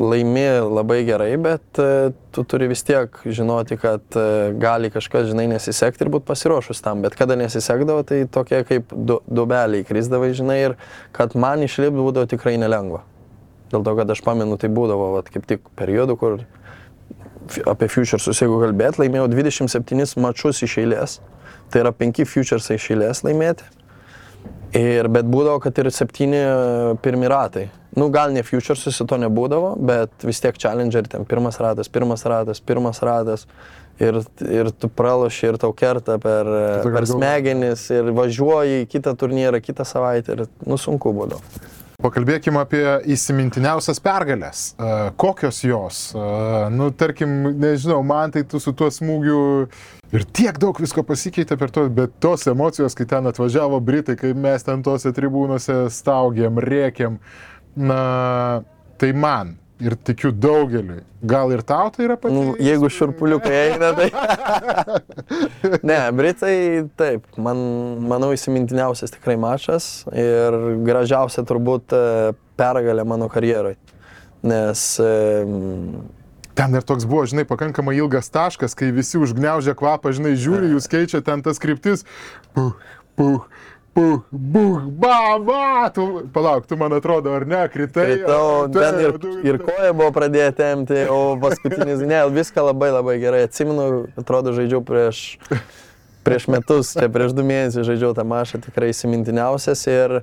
laimi labai gerai, bet e, tu turi vis tiek žinoti, kad e, gali kažkas, žinai, nesisekti ir būti pasiruošus tam. Bet kada nesisekdavo, tai tokie kaip du, dubeliai krizdavai, žinai, ir kad man išlipti būdavo tikrai nelengva. Dėl to, kad aš pamenu, tai būdavo vat, kaip tik periodų, kur apie futuresus, jeigu kalbėt, laimėjau 27 mačus iš eilės. Tai yra 5 futuresai iš eilės laimėti. Ir, bet būdavo, kad ir septyni e, pirmi ratai. Nu, gal ne futuresus to nebūdavo, bet vis tiek challenger, ten pirmas ratas, pirmas ratas, pirmas ratas. Ir, ir tu praloši ir tau kerta per, e, per smegenis ir važiuoji į kitą turnyrą kitą savaitę ir, nu, sunku būdavo. Pakalbėkime apie įsimintiniausias pergalės. E, Kokios jos? E, Nu, tarkim, nežinau, man tai tu su tuo smūgiu ir tiek daug visko pasikeitė per to, bet tos emocijos, kai ten atvažiavo Britai, kai mes ten tose tribūnose staugėm, rėkėm, na, tai man ir tikiu daugeliui. Gal ir tau tai yra pati? Nu, jeigu šurpuliukai eina, tai... ne, Britai, taip, man, manau, įsimintiniausias tikrai mačas ir gražiausia turbūt e, pergalė mano karjeroj. Nes e, Ten ir toks buvo, žinai, pakankamai ilgas taškas, kai visi užgneužia kvapą, žinai, žiūri, jūs keičia ten tas kryptis. Puh, puh, puh, buh, ba, ba, tu, palauk, tu man atrodo, ar ne, kritai. Kritau, ar- ten ir, tu- ir koja buvo pradėję temti, o paskutinis, ne, viską labai labai gerai atsimenu, atrodo, žaidžiau prieš, prieš metus, čia prieš du mėnesius žaidžiau tą mašą, tikrai įsimintiniausias ir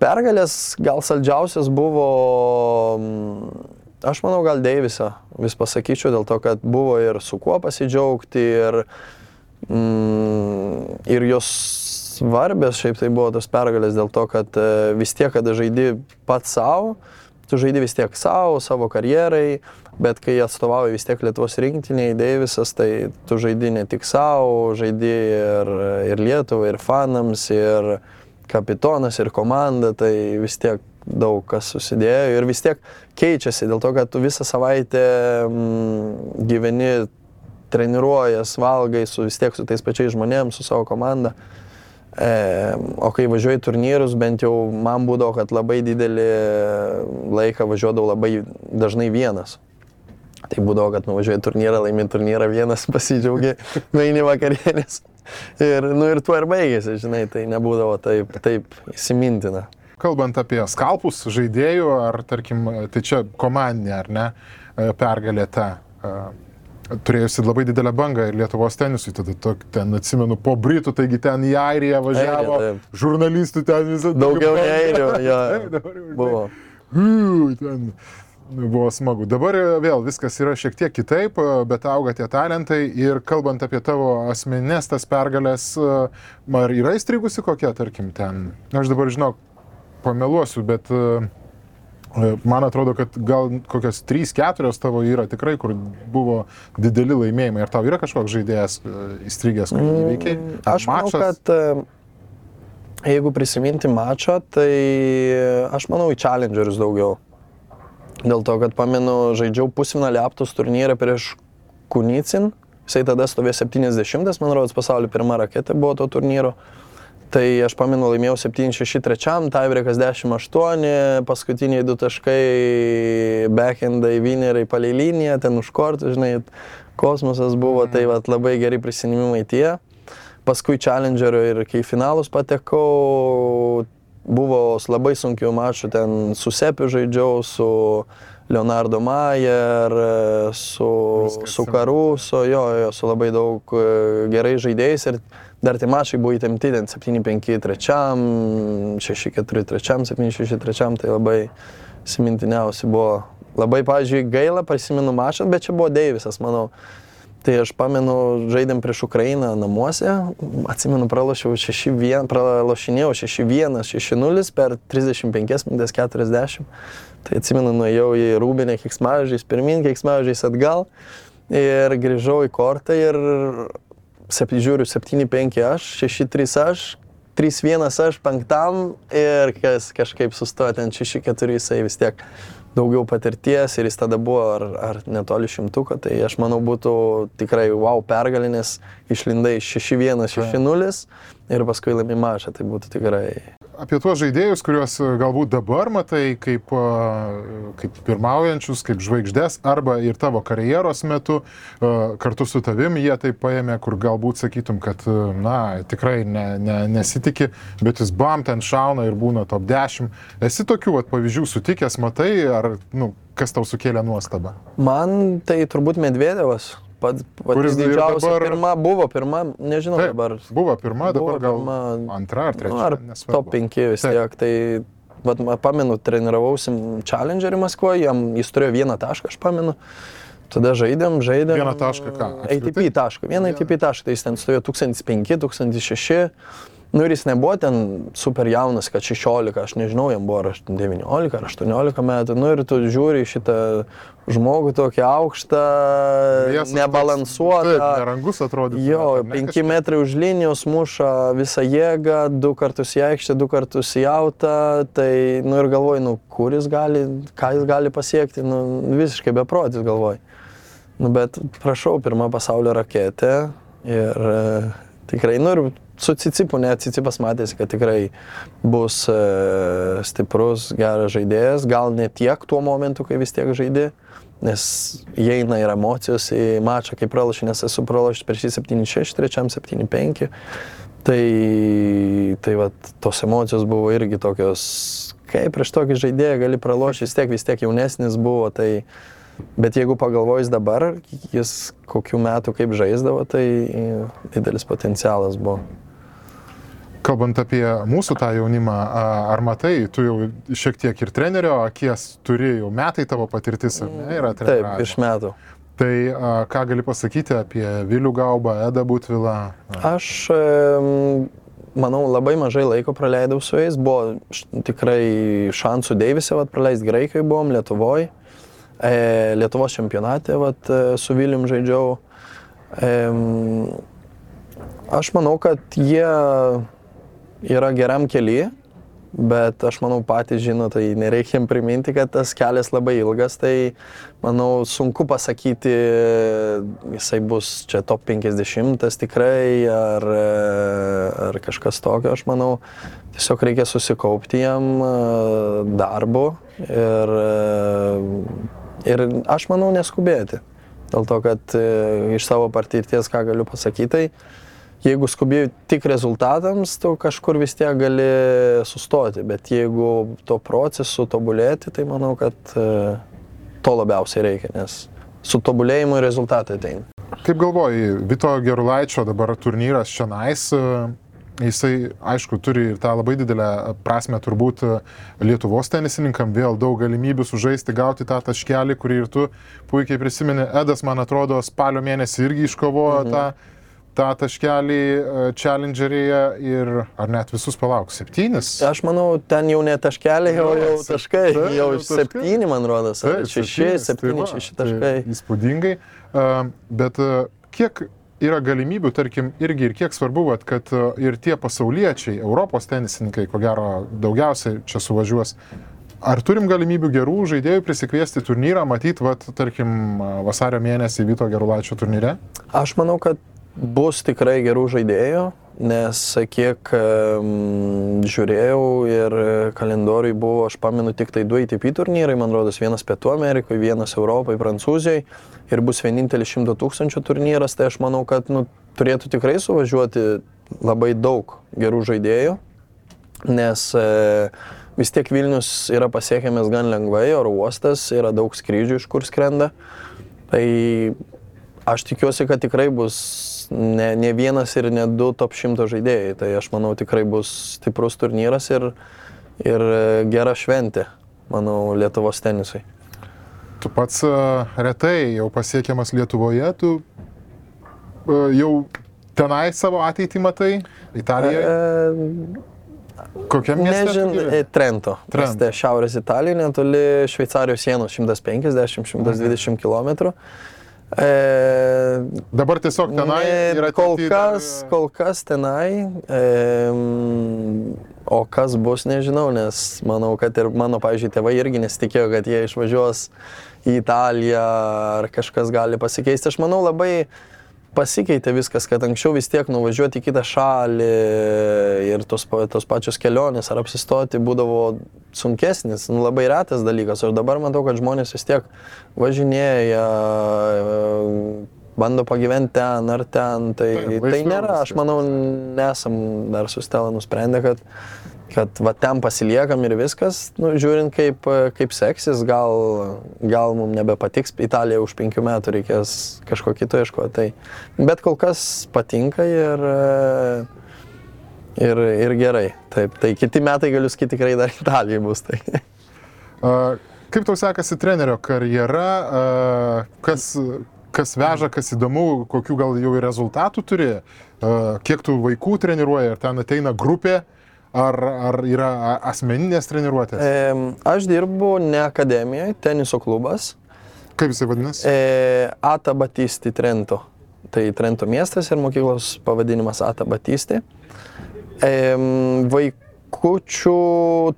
pergalės gal saldžiausias buvo, aš manau, gal Deivisą vis pasakyčiau, dėl to, kad buvo ir su kuo pasidžiaugti, ir, mm, ir jos svarbios šiaip tai buvo tos pergalės dėl to, kad e, vis tiek, kada žaidi pats savo, tu žaidi vis tiek savo, savo karjerai, bet kai atstovauji vis tiek Lietuvos rinktiniai, Deivisas, tai tu žaidi ne tik savo, žaidi ir, ir Lietuvai, ir fanams, ir kapitonas, ir komanda, tai vis tiek daug kas susidėjo ir vis tiek keičiasi dėl to, kad tu visą savaitę mm, gyveni, treniruojas, valgai su vis tiek su tais pačiais žmonėmis, su savo komanda. E, o kai važiuoji turnyrus, bent jau man būdavo, kad labai didelį laiką važiuodavau labai dažnai vienas. Tai būdavo, kad nuvažiuoji turnyrą, laimi turnyrą vienas, pasidžiaugi, nueini vakarienės. Ir, nu, ir tuo ir baigėsi, žinai, tai nebūdavo taip, taip įsimintina. Kalbant apie skalpus žaidėjų, ar tarkim, tai čia komandinė, ar ne, e, pergalė ta. Turėjusi labai didelę bangą ir Lietuvos tenisui, tada to, ten atsimenu po Britų, taigi ten į Airiją važiavo, Airija, žurnalistų ten visą Daugiau nei airių, jo, Dabar buvo. Uu, ten buvo smagu. Dabar e, vėl viskas yra šiek tiek kitaip, e, bet auga tie talentai ir kalbant apie tavo asmenės tas pergalės, e, ar yra įstrigusi kokia, tarkim, ten. Aš dabar žinau, pameluosiu, bet e, man atrodo, kad gal kokios 3-4 tavo yra tikrai, kur buvo dideli laimėjimai. Ar tau yra kažkoks žaidėjas e, įstrigęs, kurį įveikiai? Mm, Aš manau, kad e, jeigu prisiminti mačą, tai aš manau į challengerius daugiau. Dėl to, kad pamenu, žaidžiau pusfinalį aptos turnyrą prieš Kunicin, jisai tada stovėjo 70, man rodos, pasaulio pirma raketė buvo to turnyro. Tai aš pamenu, laimėjau 7-6 trečiam, Taivrekas 10-8, paskutiniai du taškai, backendai, winneriai palei liniją, ten už kortų, žinai, kosmosas buvo, tai vat, labai geri prisiminimai tie. Paskui Challengerio ir kai finalus patekau, buvo labai sunkių mačų, ten su Sepiu žaidžiau, su Leonardo Mayer, su, Viskas su. Karuso, jo, jo, su labai daug e, gerai žaidėjais ir dar tie mačai buvo įtempti, ten 7-5 trečiam, 6-4 trečiam, 7-6 trečiam, tai labai simintiniausi buvo. Labai, pažiūrėjau, gaila, prisimenu mačą, bet čia buvo Deivisas, manau. Tai aš pamenu, žaidėm prieš Ukrainą namuose, atsimenu, pralašiau 6-1, pralašinėjau 6-1, 6-0 per 35 minutės 40. Tai atsimenu, nuėjau į Rūbinę kiksmažiais, pirmin kiksmažiais atgal ir grįžau į kortą ir sep, žiūriu 7-5 aš, 6-3 aš, 3-1 aš penktam ir kas kažkaip sustojo ten 6-4 jisai vis tiek daugiau patirties ir jis tada buvo ar, ar netoli šimtuko, tai aš manau būtų tikrai wow pergalė, nes išlindai 6-1, 6-0 ir paskui laimi mačą, tai būtų tikrai apie tuos žaidėjus, kuriuos e, galbūt dabar matai kaip, e, kaip pirmaujančius, kaip žvaigždės, arba ir tavo karjeros metu e, kartu su tavim jie taip paėmė, kur galbūt sakytum, kad, na, tikrai ne, ne, nesitikė, bet jis bam ten šauna ir būna top 10. Esi tokių vat, pavyzdžių sutikęs, matai, ar, nu, kas tau sukėlė nuostabą? Man tai turbūt Medvedevas. Pats ir didžiausia dabar- pirma buvo, pirma, nežinau Taip, dabar. Buvo pirma, Buvo dabar gal pirma- antra ar trečia. Nu, ar nesvarbu. top 5 vis Taip. tiek. Tai, vat, pamenu, treniravausi Challengerį Maskvoje, jam jis turėjo vieną tašką, aš pamenu. Tada žaidėm, žaidėm. Vieną tašką ką? ATP tašką, vieną ATP tašką, tai jis ten stovėjo 1005, 1006. Nu ir jis nebuvo ten super jaunas, kad 16, aš nežinau, jam buvo ar 19 ar 18 metų. Nu ir tu žiūri šitą žmogų tokį aukštą, Liesas nebalansuotą. Taip, nerangus atrodo. Jo, 5 metrai už linijos muša visą jėgą, du kartus į aikštę, du kartus į autą, tai, nu ir galvoju, nu kur jis gali, ką jis gali pasiekti, nu visiškai beprotis galvoju. Nu bet prašau, pirma pasaulio raketė ir e, tikrai, nu ir su Cicipu, net Cicipas matėsi, kad tikrai bus e, stiprus, geras žaidėjas, gal ne tiek tuo momentu, kai vis tiek žaidė, nes įeina ir emocijos į mačą, kai pralašė, nes esu pralašęs prieš jį 7-6, trečiam 7-5. Tai, tai va, tos emocijos buvo irgi tokios, kaip prieš tokį žaidėją gali pralošti, vis tiek vis tiek jaunesnis buvo, tai, bet jeigu pagalvojus dabar, jis kokių metų kaip žaisdavo, tai didelis potencialas buvo. Kalbant apie mūsų tą jaunimą, ar matai, tu jau šiek tiek ir trenerio akies turi, jau metai tavo patirtis, ar ne, yra Taip, treniravimo. virš metų. Tai ką gali pasakyti apie Vilių Gaubą, Edą Butvilą? A, Aš manau, labai mažai laiko praleidau su jais. Buvo tikrai šansų Deivisė, vat, praleisti Graikijoje buvom, Lietuvoje. Lietuvos čempionate vat, e, su Viljum žaidžiau. Aš manau, kad jie yra geram kelyje, bet aš manau patys žino, tai nereikia jiem priminti, kad tas kelias labai ilgas, tai manau sunku pasakyti, jisai bus čia top 50 tikrai ar, ar kažkas tokio, aš manau, tiesiog reikia susikaupti jam e, darbu ir, e, ir aš manau neskubėti. Dėl to, kad e, iš savo patirties, ką galiu pasakyti, tai jeigu skubi tik rezultatams, tu kažkur vis tiek gali sustoti, bet jeigu to procesu tobulėti, tai manau, kad e, to labiausiai reikia, nes su tobulėjimu rezultatai ateina. Kaip galvoji, Vito Gerulaičio dabar turnyras čia nais, jisai, aišku, turi ir tą labai didelę prasme turbūt e, Lietuvos tenisininkam, vėl daug galimybių sužaisti, gauti tą taškelį, kurį ir tu puikiai prisimeni. Edas, man atrodo, spalio mėnesį irgi iškovojo mhm. tą, tą taškelį e, Challengeryje ir ar net visus palauks, septynis? Aš manau, ten jau ne taškeliai, jau Jo, taškai, jau jau septyni, man rodos, ar Taip, šeši, tai septyni, va, šeši tai taškai. Įspūdingai. Uh, bet uh, kiek yra galimybių, tarkim, irgi ir kiek svarbu, vat, kad ir tie pasauliečiai, Europos tenisininkai, ko gero, daugiausiai čia suvažiuos. Ar turim galimybių gerų žaidėjų prisikviesti turnyrą, matyti, vat, tarkim, vasario mėnesį Vyto Gerulaičio turnyre? Aš manau, kad bus tikrai gerų žaidėjų, nes kiek um, žiūrėjau ir kalendoriui buvo, aš pamenu, tik tai du ATP turnyrai, man rodos, vienas Pietų Amerikoje, vienas Europoje, Prancūzijoje ir bus vienintelis 100 tūkstančių turnyras, tai aš manau, kad nu, turėtų tikrai suvažiuoti labai daug gerų žaidėjų, nes e, vis tiek Vilnius yra pasiekiamas gan lengvai, oro uostas, yra daug skrydžių, iš kur skrenda. Tai aš tikiuosi, kad tikrai bus ne, ne vienas ir ne du top 100 žaidėjai. Tai aš manau tikrai bus stiprus turnyras ir, ir e, gera šventė, manau, Lietuvos tenisui. Tu pats uh, retai jau pasiekiamas Lietuvoje, tu uh, jau tenai savo ateitį matai, Italijoje. E, Kokiam Nežinau, gyveni? Trento. Trento. Šiaurės Italijoje, netoli Šveicarijos sienos 150-120 km. E, Dabar tiesiog tenai Ne, ir kol ateity dar- kas, kol kas tenai, e, o kas bus, nežinau, nes manau, kad ir mano, pavyzdžiui, tėvai irgi nesitikėjo, kad jie išvažiuos į Italiją ar kažkas gali pasikeisti. Aš manau, labai pasikeitė viskas, kad anksčiau vis tiek nuvažiuoti į kitą šalį ir tos, tos pačios kelionės ar apsistoti būdavo sunkesnis, nu, labai retas dalykas. O dabar matau, kad žmonės vis tiek važinėja, bando pagyventi ten ar ten. Tai, tai laisviau nėra, aš manau, nesam dar su Stela nusprendę, kad kad va ten pasiliekam ir viskas, nu, žiūrint kaip, kaip seksis, gal, gal mums nebepatiks, Italija už penkių metų reikės kažko kito ieškoti. Tai, bet kol kas patinka ir, ir, ir gerai. Taip, tai kiti metai galiu sakyti tikrai dar Italijai bus. Tai. Kaip tau sekasi trenerio karjera, kas, kas veža, kas įdomu, kokių gal jau rezultatų turi, kiek tų vaikų treniruoja, ar ten ateina grupė, ar, ar yra asmeninės treniruotės? E, aš dirbu ne akademijoje, teniso klubas, Kaip jisai vadinasi? e, Ata Batisti Trento. Tai Trento miestas ir mokyklos pavadinimas Ata Batisti. E, vaikučių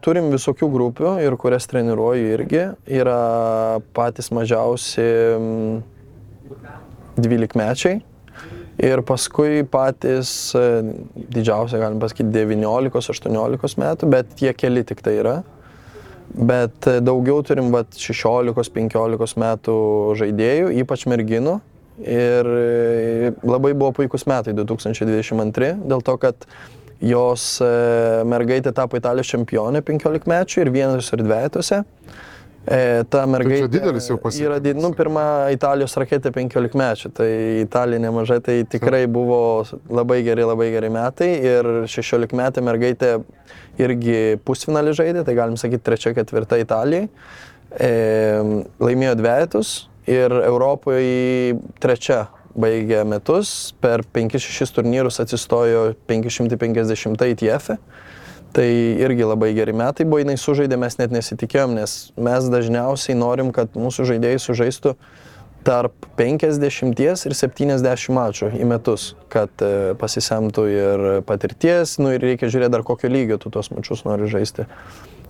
turim visokių grupių ir kurias treniruoju irgi. Yra patys mažiausi mm, 12 mečiai. Ir paskui patys e, didžiausia, galim pasakyti, 19-18 metų, bet tie keli tik tai yra. Bet e, daugiau turim vat, 16-15 metų žaidėjų, ypač merginų. Ir e, labai buvo puikus metai 2022, dėl to, kad jos mergaitė tapo Italijos čempionė 15 mečių ir vienos ir dviejose. E, ta mergaitė didelis jau yra, pasiekimas. di- nu, pirma Italijos raketė 15 mečių, tai Italija nemažai, tai tikrai buvo labai geri, labai geri metai ir 16 metai mergaitė irgi pusfinalį žaidė, tai galim sakyti trečia, ketvirta Italijai. E, laimėjo dviejetus ir Europoje trečia baigė metus, per 5-6 turnyrus atsistojo 550 ITF. Tai irgi labai geri metai buvo, jinai sužaidė, mes net nesitikėjom, nes mes dažniausiai norim, kad mūsų žaidėjai sužaistų tarp 50 ir 70 mačų į metus, kad e, pasisemtų ir patirties, nu ir reikia žiūrėti dar kokio lygio tu tos mačius nori žaisti.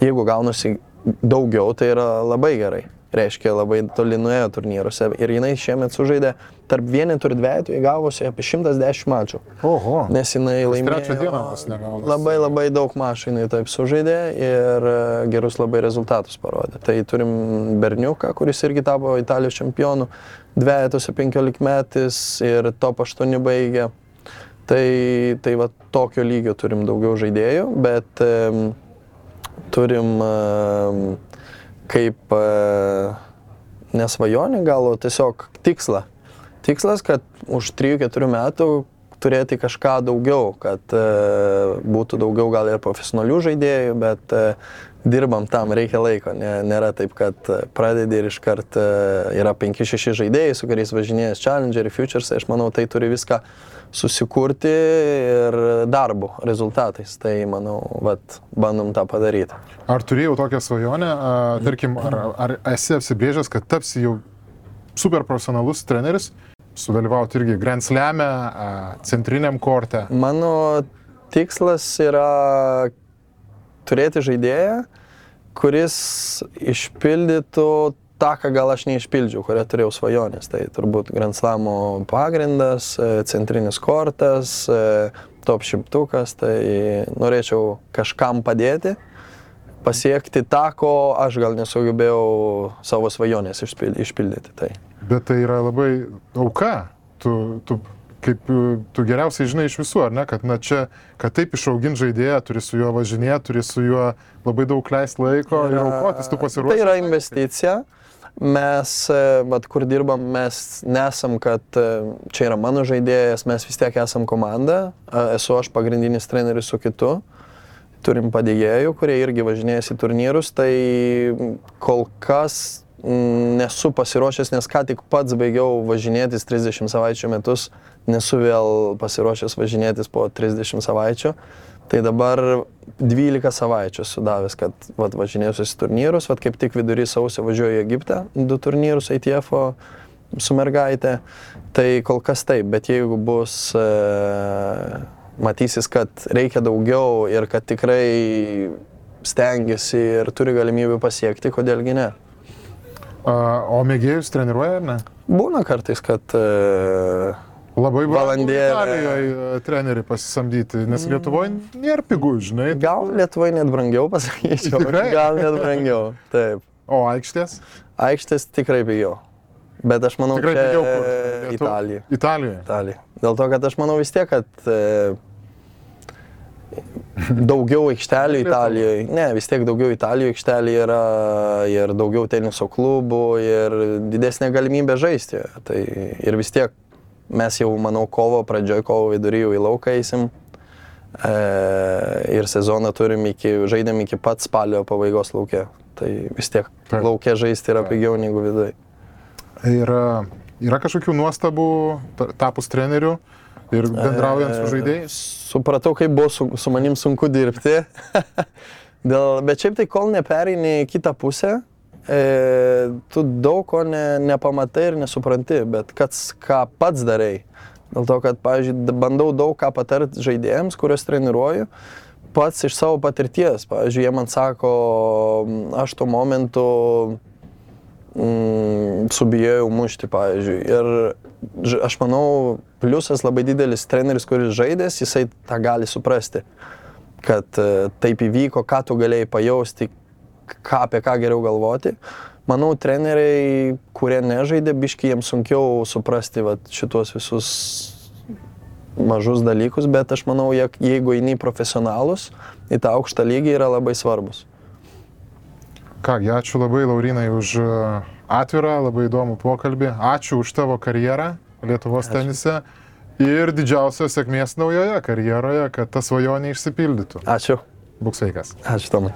Jeigu gaunasi daugiau, tai yra labai gerai. Reiškia, labai toli nuėjo turnyruose. Ir jinai šiemet sužaidė tarp vienetų ir dviejų, įgavusi apie 110 mačų. Oho. Nes jinai laimėjo. Labai labai daug mačų jinai taip sužaidė ir e, gerus labai rezultatus parodė. Tai turim berniuką, kuris irgi tapo Italijos čempionu, dviejotose 15 metais ir top 8 baigė. Tai, tai va tokio lygio turim daugiau žaidėjų, bet um, turim um, kaip uh, nesvajonį gal, o tiesiog tikslą. Tikslas, kad už 3-4 metų turėti kažką daugiau, kad uh, būtų daugiau gal ir profesionalių žaidėjų, bet uh, dirbam tam, reikia laiko. Ne, nėra taip, kad uh, pradedi ir iškart uh, yra 5-6 žaidėjai, su kuriais važinėjęs Challenger, Futures, aš manau, tai turi viską susikurti ir darbu, rezultatais. Tai manau, vat, bandom tą padaryti. Ar turėjau tokią svajonę, a, tarkim, ar, ar esi apsibrėžęs, kad tapsi jau super profesionalus treneris, sudalyvauti irgi Grand Slam'e, centriniam korte? Mano tikslas yra turėti žaidėją, kuris išpildytų tą, ką gal aš neišpildžiau, kurią turėjau svajonės. Tai turbūt Grand Slamo pagrindas, e, centrinis kortas, e, top šimtukas, tai norėčiau kažkam padėti, pasiekti tą, ko aš gal nesugebėjau savo svajonės išpil- išpildyti. Tai. Bet tai yra labai auka. Tu, tu, kaip e, tu geriausiai žinai iš visų, ar ne, kad na, čia, kad taip išauginti žaidėją, turi su juo važinėti, turi su juo labai daug leisti laiko ir aukotis, tu pasiruošęs. Tai yra investicija. Mes, vat, kur dirbam, mes nesam, kad e, čia yra mano žaidėjas, mes vis tiek esam komanda. Esu aš pagrindinis treneris su kitu. Turim padėjėjų, kurie irgi važinėjasi turnyrus. Tai kol kas nesu pasiruošęs, nes ką tik pats baigiau važinėtis 30 savaičių metus, nesu vėl pasiruošęs važinėtis po 30 savaičių. Tai dabar 12 savaičių sudavęs, kad vat, važinėsiu į turnyrus, vat, kaip tik vidury sausio važiuoju į Egiptą, du turnyrus ITF su mergaitė. Tai kol kas taip, bet jeigu bus, e, matysis, kad reikia daugiau ir kad tikrai stengiasi ir turi galimybių pasiekti, kodėlgi ne. O mėgėjus treniruoja, ar ne? Būna kartais, kad e, Labai Valandėlę. Italijoje trenerių pasisamdyti, nes Lietuvoje nėra pigų, žinai. gal Lietuvoje net brangiau pasakyčiau. Tikrai? Gal net brangiau. Taip. O aikštės? Aikštės tikrai pigiau. Bet aš manau, e, Lietu- Italija. Italijoje. Italija. Dėl to, kad aš manau vis tiek, kad e, daugiau aikštelių Italijoje, ne, vis tiek daugiau Italijoje aikštelių yra ir daugiau teniso klubų ir didesnė galimybė žaisti. Tai ir vis tiek mes jau, manau, kovo pradžioj, kovo vidury jau į lauką eisim. E, ir sezoną turim iki, žaidėm iki pat spalio pabaigos laukia. Tai vis tiek Taip. laukia žaisti yra pigiau negu viduje. Yra, yra kažkokių nuostabų ta- tapus treneriu ir bendraujant su žaidėjais? Supratau, kaip buvo su, su manim sunku dirbti. Dėl, bet šiaip tai kol nepereini į kitą pusę, e, tu daug ko ne, nepamatai ir nesupranti, bet kas, ką pats darai. Dėl to, kad, pavyzdžiui, bandau daug ką patarti žaidėjams, kuriuos treniruoju, pats iš savo patirties. Pavyzdžiui, jie man sako, "M, aš tuo momentu mm, subijojau mušti, pavyzdžiui. Ir aš manau, pliusas labai didelis treneris, kuris žaidės, jisai tą gali suprasti, kad e, taip įvyko, ką tu galėjai pajausti, ką, apie ką geriau galvoti. Manau, treneriai, kurie nežaidė, biški jiems sunkiau suprasti vat, šitos visus mažus dalykus, bet aš manau, jeigu eini profesionalus, į tą aukštą lygį yra labai svarbus. Kągi, ačiū labai Laurinai už e, atvirą, labai įdomų pokalbį. Ačiū už tavo karjerą Lietuvos ačiū. tenise ir didžiausios sėkmės naujoje karjeroje, kad ta svajonė išsipildytų. Ačiū. Būk sveikas. Ačiū Tomai.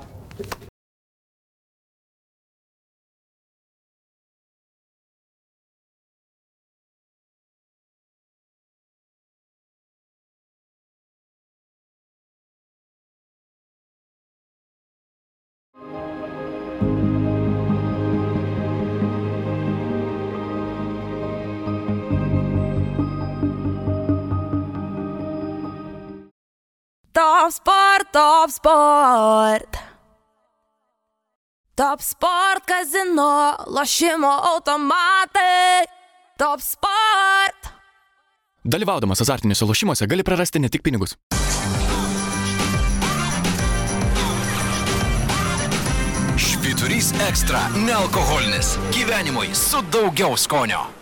Top sport, top sport. Top sport kazino, lošimo automatai. Top sport. Dalyvaudamas azartiniuose lošimuose gali prarasti ne tik pinigus. Švyturys ekstra - nealkoholinis. Gyvenimui su daugiau skonio.